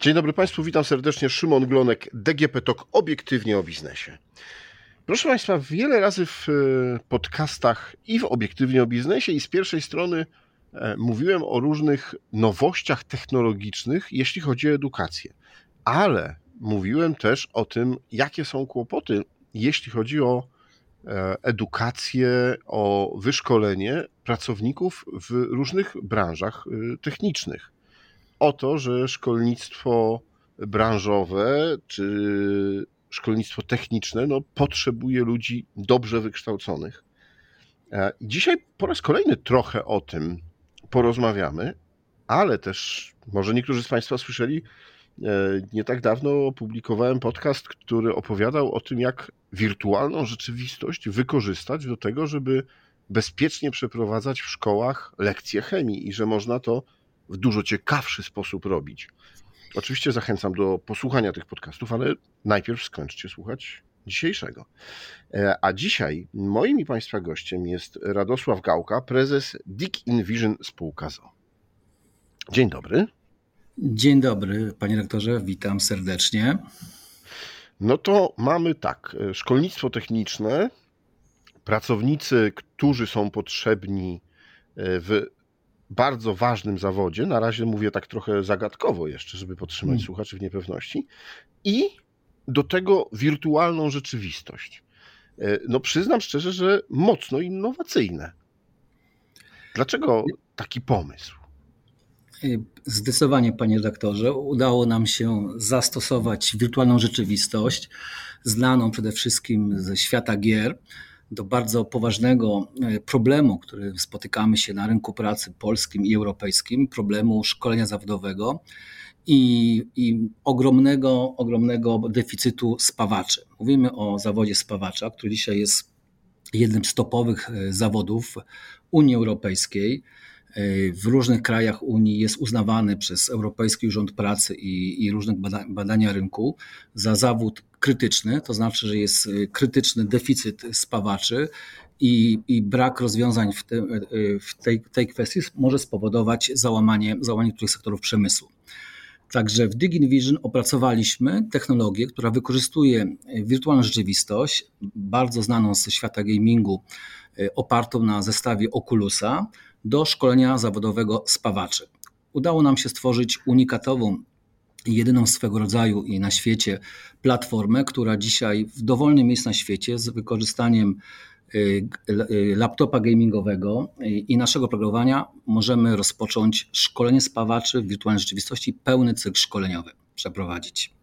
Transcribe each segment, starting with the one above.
Dzień dobry Państwu, witam serdecznie. Szymon Glonek, DGP TOK, obiektywnie o biznesie. Proszę Państwa, wiele razy w e, podcastach i w obiektywnie o biznesie i z pierwszej strony e, mówiłem o różnych nowościach technologicznych, jeśli chodzi o edukację. Ale mówiłem też o tym, jakie są kłopoty, jeśli chodzi o e, edukację, o wyszkolenie pracowników w różnych branżach technicznych o to, że szkolnictwo branżowe czy szkolnictwo techniczne no, potrzebuje ludzi dobrze wykształconych. E, dzisiaj po raz kolejny trochę o tym porozmawiamy, ale też może niektórzy z Państwa słyszeli, e, nie tak dawno opublikowałem podcast, który opowiadał o tym, jak wirtualną rzeczywistość wykorzystać do tego, żeby bezpiecznie przeprowadzać w szkołach lekcje chemii i że można to w dużo ciekawszy sposób robić. Oczywiście zachęcam do posłuchania tych podcastów, ale najpierw skończcie słuchać dzisiejszego. E, a dzisiaj moim i Państwa gościem jest Radosław Gałka, prezes Dick Invision Spółka ZO. Dzień dobry. Dzień dobry, panie rektorze, witam serdecznie. No to mamy tak, e, szkolnictwo techniczne, pracownicy, którzy są potrzebni e, w bardzo ważnym zawodzie, na razie mówię tak trochę zagadkowo jeszcze, żeby podtrzymać hmm. słuchaczy w niepewności, i do tego wirtualną rzeczywistość. E, no przyznam szczerze, że mocno innowacyjne. Dlaczego taki pomysł? E, zdecydowanie, panie redaktorze, udało nam się zastosować wirtualną rzeczywistość, znaną przede wszystkim ze świata gier, do bardzo poważnego e, problemu, który spotykamy się na rynku pracy polskim i europejskim, problemu szkolenia zawodowego i, i ogromnego, ogromnego deficytu spawaczy. Mówimy o zawodzie spawacza, który dzisiaj jest jednym z topowych e, zawodów Unii Europejskiej. E, w różnych krajach Unii jest uznawany przez Europejski Urząd Pracy i, i różne badania rynku za zawód krytyczny, to znaczy, że jest y, krytyczny deficyt spawaczy i, i brak rozwiązań w, te, y, w tej, tej kwestii może spowodować załamanie, załamanie niektórych sektorów przemysłu. Także w DigiNvision opracowaliśmy technologię, która wykorzystuje wirtualną rzeczywistość, bardzo znaną ze świata gamingu, y, opartą na zestawie Oculusa, do szkolenia zawodowego spawaczy. Udało nam się stworzyć unikatową jedyną swego rodzaju i na świecie platformę, która dzisiaj w dowolnym miejscu na świecie z wykorzystaniem y, y, laptopa gamingowego i naszego programowania możemy rozpocząć szkolenie spawaczy w wirtualnej rzeczywistości, pełny cykl szkoleniowy przeprowadzić.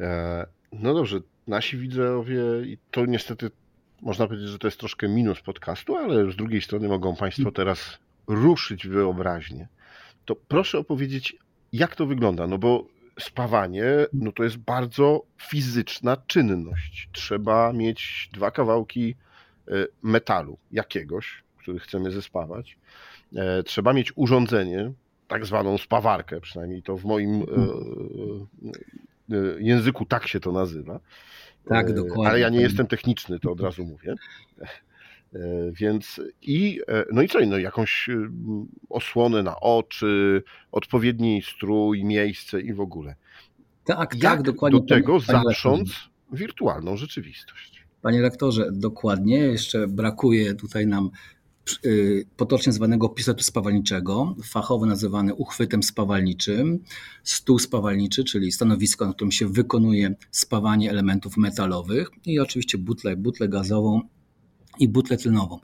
E, no dobrze, nasi widzowie, i to niestety można powiedzieć, że to jest troszkę minus podcastu, ale z drugiej strony mogą Państwo teraz ruszyć wyobraźnię. To proszę opowiedzieć, jak to wygląda? No bo spawanie, no to jest bardzo fizyczna czynność. Trzeba mieć dwa kawałki e, metalu jakiegoś, który chcemy zespawać. E, trzeba mieć urządzenie, tak zwaną spawarkę, przynajmniej to w moim e, języku tak się to nazywa. Tak, dokładnie. Ale ja nie jestem techniczny, to od razu mówię. E, więc i, e, no i co, no jakąś e, osłonę na oczy, odpowiedni strój, miejsce i w ogóle. Tak, Jak tak, dokładnie. Do tego zaprząc wirtualną rzeczywistość. Panie rektorze, dokładnie. Jeszcze brakuje tutaj nam potocznie zwanego pistoletu spawalniczego, fachowo nazywany uchwytem spawalniczym, stół spawalniczy, czyli stanowisko, na którym się wykonuje spawanie elementów metalowych i oczywiście butlę, butlę gazową i butlę tlynową.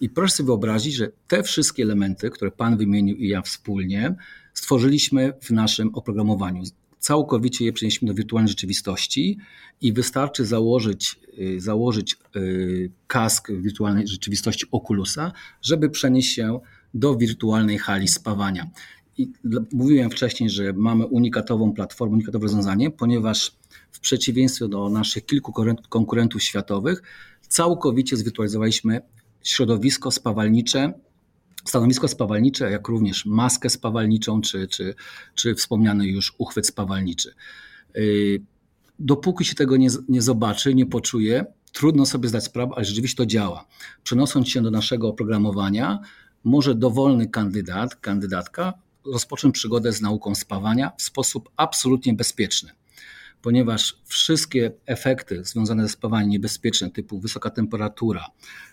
I proszę sobie wyobrazić, że te wszystkie elementy, które Pan wymienił i ja wspólnie, stworzyliśmy w naszym oprogramowaniu. Całkowicie je przenieśliśmy do wirtualnej rzeczywistości i wystarczy założyć, y, założyć y, kask wirtualnej rzeczywistości Oculusa, żeby przenieść się do wirtualnej hali spawania. I mówiłem wcześniej, że mamy unikatową platformę, unikatowe rozwiązanie, ponieważ w przeciwieństwie do naszych kilku konkurentów światowych, całkowicie zwirtualizowaliśmy środowisko spawalnicze, stanowisko spawalnicze, jak również maskę spawalniczą, czy, czy, czy wspomniany już uchwyt spawalniczy. Y, dopóki się tego nie, nie zobaczy, nie poczuje, trudno sobie zdać sprawę, ale rzeczywiście to działa. Przenosząc się do naszego oprogramowania, może dowolny kandydat, kandydatka rozpocząć przygodę z nauką spawania w sposób absolutnie bezpieczny ponieważ wszystkie efekty związane ze spawaniem niebezpieczne, typu wysoka temperatura,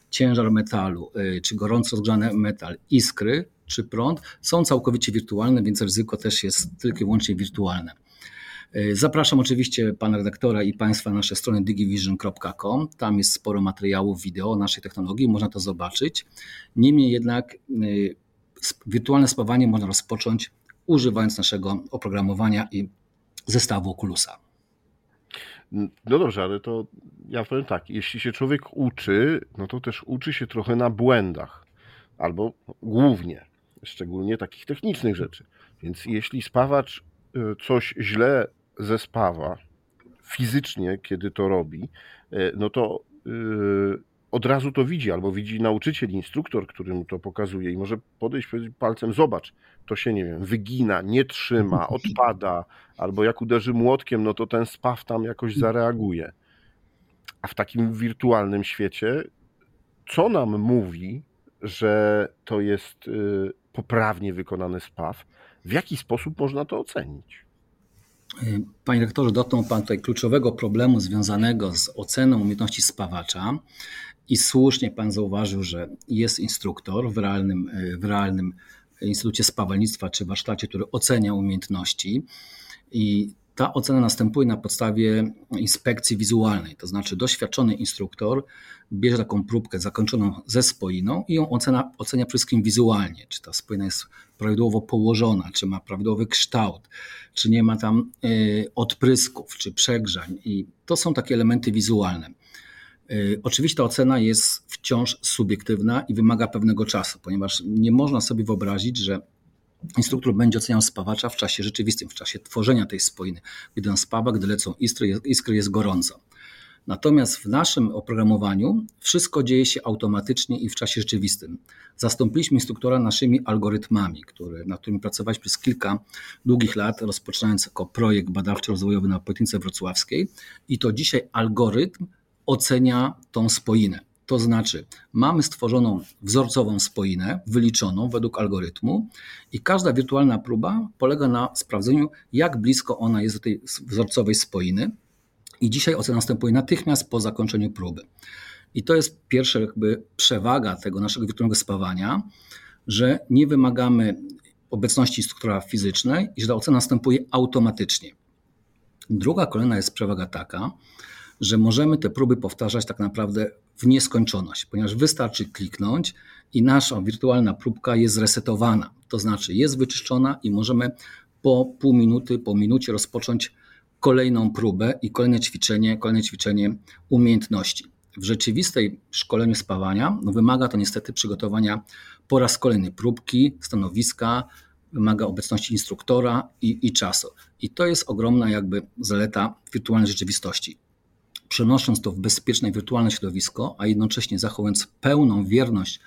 ciężar metalu, y, czy gorąco rozgrzany metal, iskry, czy prąd, są całkowicie wirtualne, więc ryzyko też jest tylko i wyłącznie wirtualne. Y, zapraszam oczywiście pana redaktora i państwa na nasze strony digivision.com. Tam jest sporo materiałów wideo naszej technologii, można to zobaczyć. Niemniej jednak y, wirtualne spawanie można rozpocząć używając naszego oprogramowania i zestawu Oculusa. No dobrze, ale to ja powiem tak, jeśli się człowiek uczy, no to też uczy się trochę na błędach, albo głównie, szczególnie takich technicznych rzeczy. Więc jeśli spawacz y, coś źle zespawa fizycznie, kiedy to robi, y, no to y, od razu to widzi, albo widzi nauczyciel, instruktor, który mu to pokazuje i może podejść powiedzieć palcem, zobacz, to się, nie wiem, wygina, nie trzyma, odpada, albo jak uderzy młotkiem, no to ten spaw tam jakoś zareaguje. A w takim wirtualnym świecie, co nam mówi, że to jest y, poprawnie wykonany spaw? W jaki sposób można to ocenić? Panie rektorze, dotknął Pan tutaj kluczowego problemu związanego z oceną umiejętności spawacza. I słusznie pan zauważył, że jest instruktor w realnym, w realnym Instytucie Spawalnictwa czy warsztacie, który ocenia umiejętności. I ta ocena następuje na podstawie inspekcji wizualnej, to znaczy doświadczony instruktor bierze taką próbkę zakończoną ze spoiną i ją ocena, ocenia wszystkim wizualnie, czy ta spoina jest prawidłowo położona, czy ma prawidłowy kształt, czy nie ma tam y, odprysków, czy przegrzań. I to są takie elementy wizualne. Y, oczywiście ta ocena jest wciąż subiektywna i wymaga pewnego czasu, ponieważ nie można sobie wyobrazić, że instruktor będzie oceniał spawacza w czasie rzeczywistym, w czasie tworzenia tej spoiny, gdy on spawa, gdy lecą iskry, iskry jest gorąco. Natomiast w naszym oprogramowaniu wszystko dzieje się automatycznie i w czasie rzeczywistym. Zastąpiliśmy instruktora naszymi algorytmami, które, nad którymi pracowaliśmy przez kilka długich lat, rozpoczynając jako projekt badawczo-rozwojowy na Politechnice Wrocławskiej. I to dzisiaj algorytm ocenia tą spoinę. To znaczy, mamy stworzoną wzorcową spoinę, wyliczoną według algorytmu, i każda wirtualna próba polega na sprawdzeniu, jak blisko ona jest do tej wzorcowej spoiny. I dzisiaj ocena następuje natychmiast po zakończeniu próby. I to jest pierwsza jakby przewaga tego naszego wirtualnego spawania, że nie wymagamy obecności instruktora fizycznej i że ta ocena następuje automatycznie. Druga kolejna jest przewaga taka, że możemy te próby powtarzać tak naprawdę w nieskończoność, ponieważ wystarczy kliknąć i nasza wirtualna próbka jest zresetowana. To znaczy jest wyczyszczona i możemy po pół minuty, po minucie rozpocząć kolejną próbę i kolejne ćwiczenie, kolejne ćwiczenie umiejętności. W rzeczywistej szkoleniu spawania no wymaga to niestety przygotowania po raz kolejny próbki, stanowiska, wymaga obecności instruktora i, i czasu. I to jest ogromna jakby zaleta wirtualnej rzeczywistości przenosząc to w bezpieczne wirtualne środowisko, a jednocześnie zachowując pełną wierność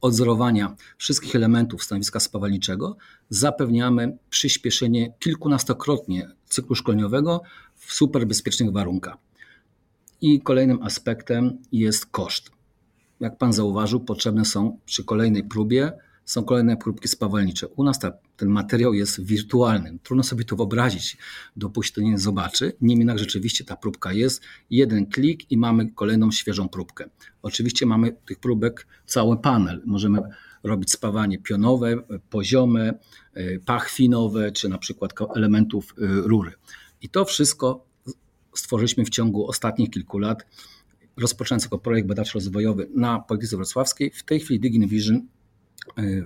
odzorowania wszystkich elementów stanowiska spawalniczego, zapewniamy przyspieszenie kilkunastokrotnie cyklu szkoleniowego w super bezpiecznych warunkach. I kolejnym aspektem jest koszt. Jak Pan zauważył, potrzebne są przy kolejnej próbie są kolejne próbki spawalnicze. U nas ta, ten materiał jest wirtualny. Trudno sobie to wyobrazić, dopóki to nie zobaczy. Niemniej jednak rzeczywiście ta próbka jest. Jeden klik i mamy kolejną świeżą próbkę. Oczywiście mamy tych próbek cały panel. Możemy robić spawanie pionowe, poziome, e, pachwinowe, czy na przykład elementów e, rury. I to wszystko stworzyliśmy w ciągu ostatnich kilku lat, rozpoczynając jako projekt badawczo-rozwojowy na Politechnice Wrocławskiej. W tej chwili DigiNvision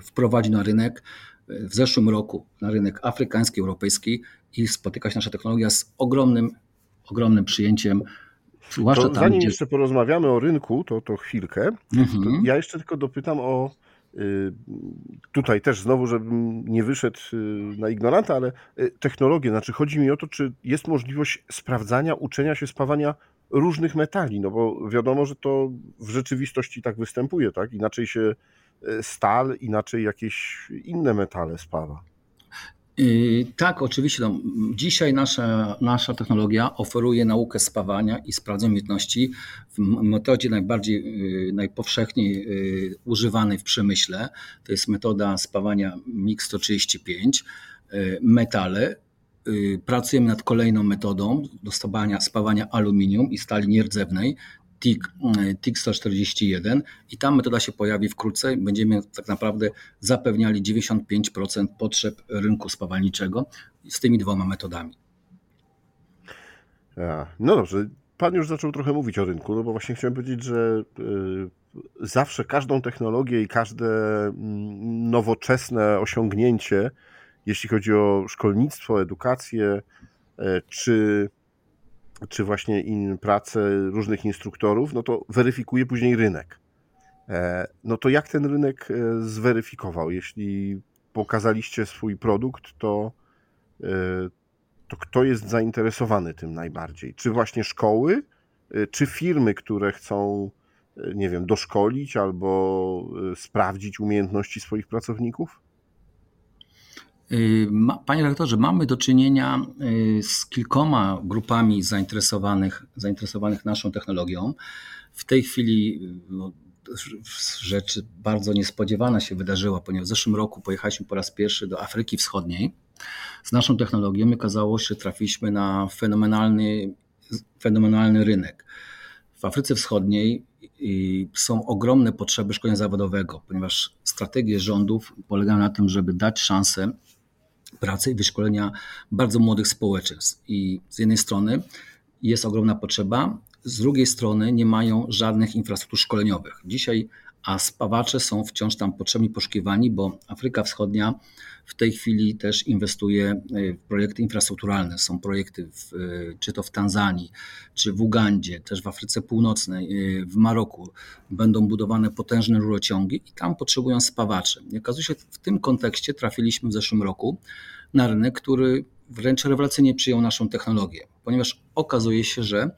wprowadzi na rynek e, w zeszłym roku, na rynek afrykański, europejski i spotyka się nasza technologia z ogromnym, ogromnym przyjęciem. Zwłaszcza to tam, zanim gdzie... jeszcze porozmawiamy o rynku, to, to chwilkę. Mhm. To ja jeszcze tylko dopytam o y, tutaj też znowu, żebym nie wyszedł y, na ignoranta, ale y, technologię, znaczy chodzi mi o to, czy jest możliwość sprawdzania, uczenia się spawania różnych metali, no bo wiadomo, że to w rzeczywistości tak występuje, tak? Inaczej się stal, inaczej jakieś inne metale spawa. Y, tak, oczywiście. No, dzisiaj nasza, nasza technologia oferuje naukę spawania i sprawdzenia umiejętności w metodzie najbardziej, y, najpowszechniej y, używanej w przemyśle. To jest metoda spawania MIG 135, metale. Pracujemy nad kolejną metodą do spawania, spawania aluminium i stali nierdzewnej. TIG, TIG 141 i ta metoda się pojawi wkrótce. Będziemy tak naprawdę zapewniali 95% potrzeb rynku spawalniczego z tymi dwoma metodami. No dobrze, Pan już zaczął trochę mówić o rynku, no bo właśnie chciałem powiedzieć, że y, zawsze każdą technologię i każde mm, nowoczesne osiągnięcie, jeśli chodzi o szkolnictwo, edukację, e, czy czy właśnie in, pracę różnych instruktorów, no to weryfikuje później rynek. E, no to jak ten rynek e, zweryfikował? Jeśli pokazaliście swój produkt, to, e, to kto jest zainteresowany tym najbardziej? Czy właśnie szkoły, czy firmy, które chcą, nie wiem, doszkolić albo sprawdzić umiejętności swoich pracowników? Y, panie rektorze, mamy do czynienia y, z kilkoma grupami zainteresowanych, zainteresowanych naszą technologią. W tej chwili y, no, rzecz bardzo niespodziewana się wydarzyła, ponieważ w zeszłym roku pojechaliśmy po raz pierwszy do Afryki Wschodniej z naszą technologią i okazało się, że trafiliśmy na fenomenalny, fenomenalny rynek. W Afryce Wschodniej są ogromne potrzeby szkolenia zawodowego, ponieważ strategie rządów polegają na tym, żeby dać szansę pracy i wyszkolenia bardzo młodych społeczeństw. I z jednej strony jest ogromna potrzeba, z drugiej strony nie mają żadnych infrastruktur szkoleniowych. Dzisiaj a spawacze są wciąż tam potrzebni, poszukiwani, bo Afryka Wschodnia w tej chwili też inwestuje e, w projekty infrastrukturalne. Są projekty w, e, czy to w Tanzanii, czy w Ugandzie, też w Afryce Północnej, e, w Maroku. Będą budowane potężne rurociągi i tam potrzebują spawaczy. I okazuje się, w tym kontekście trafiliśmy w zeszłym roku na rynek, który wręcz rewelacyjnie przyjął naszą technologię, ponieważ okazuje się, że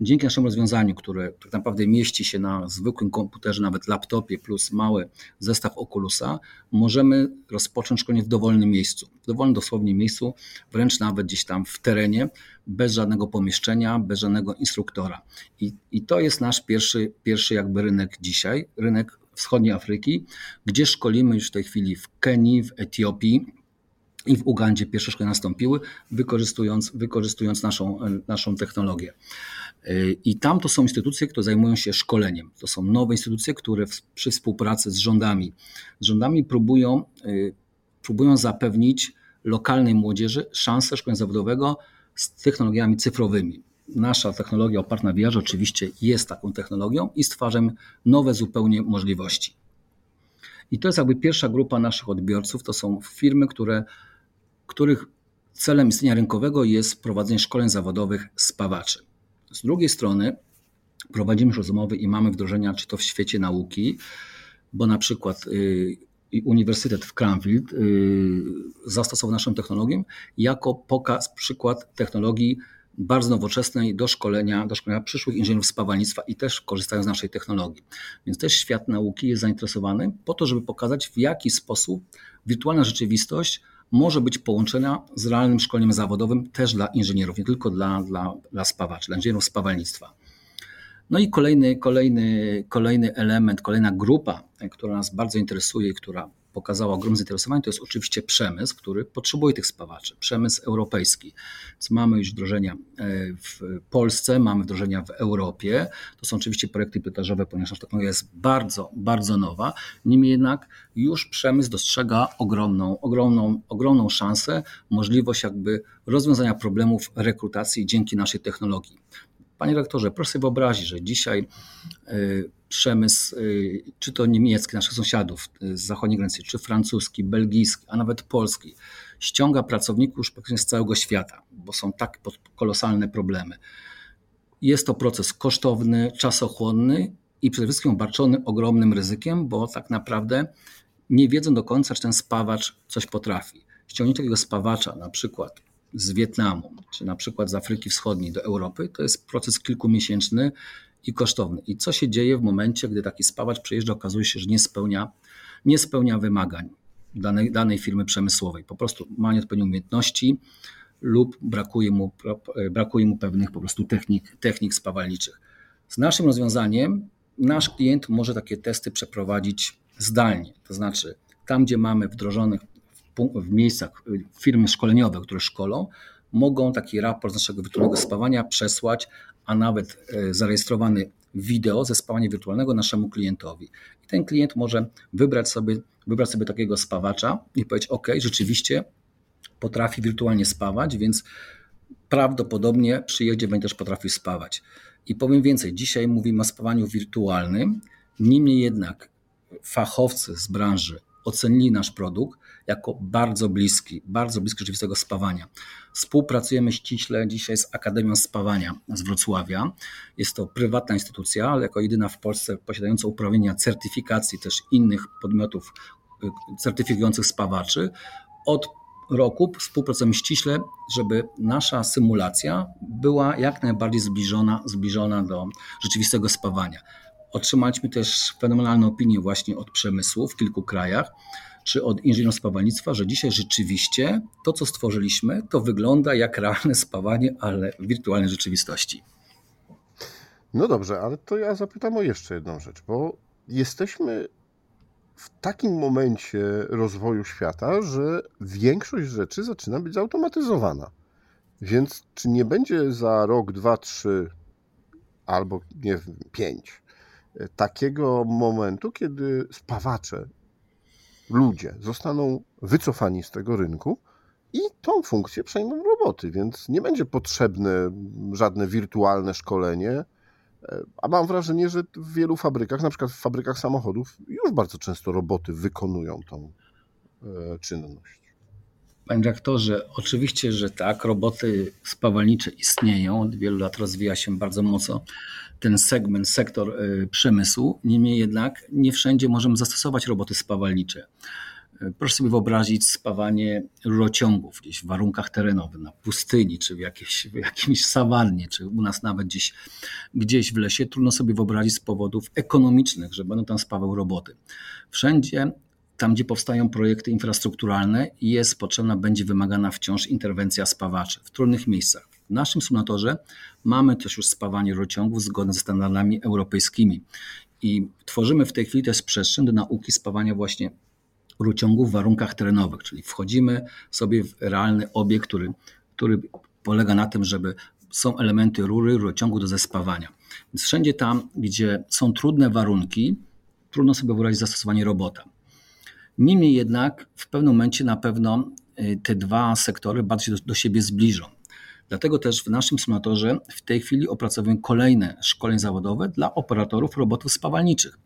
dzięki naszemu rozwiązaniu, które tak naprawdę mieści się na zwykłym komputerze, nawet laptopie, plus mały zestaw Oculusa, możemy rozpocząć szkolenie w dowolnym miejscu. W dowolnym dosłownie miejscu, wręcz nawet gdzieś tam w terenie, bez żadnego pomieszczenia, bez żadnego instruktora. I, i to jest nasz pierwszy, pierwszy jakby rynek dzisiaj, rynek wschodniej Afryki, gdzie szkolimy już w tej chwili w Kenii, w Etiopii, i w Ugandzie pierwsze szkolenia nastąpiły, wykorzystując, wykorzystując naszą, naszą technologię. I tam to są instytucje, które zajmują się szkoleniem. To są nowe instytucje, które przy współpracy z rządami, z rządami próbują, y, próbują zapewnić lokalnej młodzieży szansę szkolenia zawodowego z technologiami cyfrowymi. Nasza technologia oparta na VR oczywiście jest taką technologią i stwarzamy nowe zupełnie możliwości. I to jest jakby pierwsza grupa naszych odbiorców. To są firmy, które których celem istnienia rynkowego jest prowadzenie szkoleń zawodowych spawaczy. Z drugiej strony prowadzimy rozmowy i mamy wdrożenia, czy to w świecie nauki, bo na przykład y, Uniwersytet w Cranfield y, zastosował naszą technologię jako pokaz, przykład technologii bardzo nowoczesnej do szkolenia, do szkolenia przyszłych inżynierów spawalnictwa i też korzystają z naszej technologii. Więc też świat nauki jest zainteresowany po to, żeby pokazać w jaki sposób wirtualna rzeczywistość może być połączona z realnym szkoleniem zawodowym też dla inżynierów, nie tylko dla, dla, dla spawaczy, dla inżynierów spawalnictwa. No i kolejny, kolejny, kolejny element, kolejna grupa, która nas bardzo interesuje i która pokazała ogromne zainteresowanie, to jest oczywiście przemysł, który potrzebuje tych spawaczy, przemysł europejski. Więc mamy już wdrożenia e, w Polsce, mamy wdrożenia w Europie. To są oczywiście projekty pilotażowe, ponieważ technologia jest bardzo, bardzo nowa. Niemniej jednak już przemysł dostrzega ogromną, ogromną, ogromną szansę, możliwość jakby rozwiązania problemów rekrutacji dzięki naszej technologii. Panie rektorze, proszę sobie wyobrazić, że dzisiaj e, przemysł, y, czy to niemiecki, naszych sąsiadów y, z zachodniej granicy, czy francuski, belgijski, a nawet polski, ściąga pracowników już praktycznie z całego świata, bo są tak kolosalne problemy. Jest to proces kosztowny, czasochłonny i przede wszystkim obarczony ogromnym ryzykiem, bo tak naprawdę nie wiedzą do końca, czy ten spawacz coś potrafi. Ściągnięcie takiego spawacza, na przykład z Wietnamu, czy na przykład z Afryki Wschodniej do Europy, to jest proces kilkumiesięczny, i kosztowny. I co się dzieje w momencie, gdy taki spawacz przyjeżdża, okazuje się, że nie spełnia, nie spełnia wymagań. danej, danej firmy przemysłowej. Po prostu ma nieodpowiednie umiejętności lub brakuje mu, brakuje mu pewnych po prostu technik, technik spawalniczych. Z naszym rozwiązaniem nasz klient może takie testy przeprowadzić zdalnie, to znaczy tam, gdzie mamy wdrożonych w, w miejscach firmy szkoleniowe, które szkolą, mogą taki raport z naszego wirtualnego spawania przesłać, a nawet e, zarejestrowany wideo ze spawania wirtualnego naszemu klientowi. I ten klient może wybrać sobie, wybrać sobie takiego spawacza i powiedzieć: OK, rzeczywiście potrafi wirtualnie spawać, więc prawdopodobnie przyjedzie, będzie też potrafił spawać. I powiem więcej, dzisiaj mówimy o spawaniu wirtualnym, niemniej jednak fachowcy z branży ocenili nasz produkt jako bardzo bliski, bardzo bliski rzeczywistego spawania. Współpracujemy ściśle dzisiaj z Akademią Spawania z Wrocławia. Jest to prywatna instytucja, ale jako jedyna w Polsce posiadająca uprawnienia certyfikacji też innych podmiotów y, certyfikujących spawaczy. Od roku współpracujemy ściśle, żeby nasza symulacja była jak najbardziej zbliżona, zbliżona do rzeczywistego spawania. Otrzymaliśmy też fenomenalne opinie właśnie od przemysłu w kilku krajach, czy od inżynierów spawalnictwa, że dzisiaj rzeczywiście to, co stworzyliśmy, to wygląda jak realne spawanie, ale w wirtualnej rzeczywistości. No dobrze, ale to ja zapytam o jeszcze jedną rzecz, bo jesteśmy w takim momencie rozwoju świata, że większość rzeczy zaczyna być zautomatyzowana. Więc czy nie będzie za rok, dwa, trzy albo nie pięć takiego momentu, kiedy spawacze, ludzie zostaną wycofani z tego rynku i tą funkcję przejmą roboty, więc nie będzie potrzebne żadne wirtualne szkolenie. A mam wrażenie, że w wielu fabrykach, na przykład w fabrykach samochodów, już bardzo często roboty wykonują tą e, czynność. Panie dyrektorze, oczywiście, że tak, roboty spawalnicze istnieją, od wielu lat rozwija się bardzo mocno ten segment, sektor y, przemysłu. Niemniej jednak nie wszędzie możemy zastosować roboty spawalnicze. Y, proszę sobie wyobrazić spawanie rurociągów gdzieś w warunkach terenowych, na pustyni, czy w, jakiejś, w jakimś sawannie, czy u nas nawet gdzieś, gdzieś w lesie. Trudno sobie wyobrazić z powodów ekonomicznych, że będą tam spawały roboty. Wszędzie tam, gdzie powstają projekty infrastrukturalne, jest potrzebna, będzie wymagana wciąż interwencja spawaczy w trudnych miejscach. W naszym symulatorze mamy też już spawanie rurociągów zgodne ze standardami europejskimi i tworzymy w tej chwili też przestrzeń do nauki spawania właśnie rurociągów w warunkach terenowych, czyli wchodzimy sobie w realny obiekt, który, który polega na tym, żeby są elementy rury, rurociągu do zespawania. Więc wszędzie tam, gdzie są trudne warunki, trudno sobie wyobrazić zastosowanie robota. Niemniej jednak w pewnym momencie na pewno y, te dwa sektory bardziej do, do siebie zbliżą. Dlatego też w naszym symulatorze w tej chwili opracowujemy kolejne szkolenia zawodowe dla operatorów robotów spawalniczych.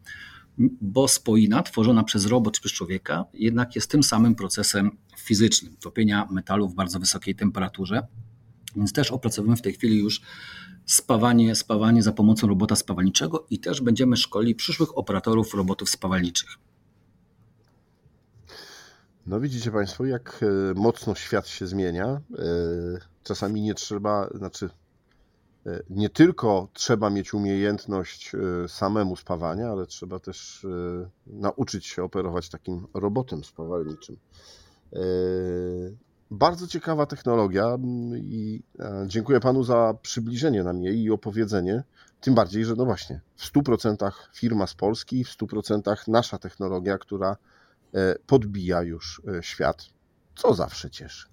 Bo spoina tworzona przez robot czy przez człowieka jednak jest tym samym procesem fizycznym topienia metalu w bardzo wysokiej temperaturze. Więc też opracowujemy w tej chwili już spawanie, spawanie za pomocą robota spawalniczego i też będziemy szkolili przyszłych operatorów robotów spawalniczych. No widzicie Państwo, jak e, mocno świat się zmienia. E, czasami nie trzeba, znaczy e, nie tylko trzeba mieć umiejętność samemu spawania, ale trzeba też nauczyć się operować takim robotem spawalniczym. Bardzo ciekawa technologia i dziękuję Panu za przybliżenie nam jej i opowiedzenie. Tym bardziej, że no właśnie, w 100% firma z Polski, w 100% nasza technologia, która podbija już e, świat, co zawsze cieszy.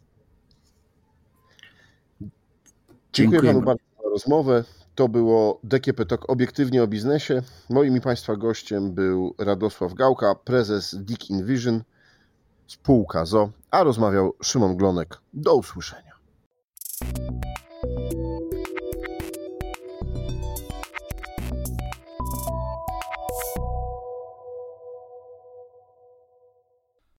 Dziękuję panu bardzo za rozmowę. To było DKP Talk obiektywnie o biznesie. Moim i Państwa gościem był Radosław Gałka, prezes Dick Invision, spółka ZO, a rozmawiał Szymon Glonek. Do usłyszenia.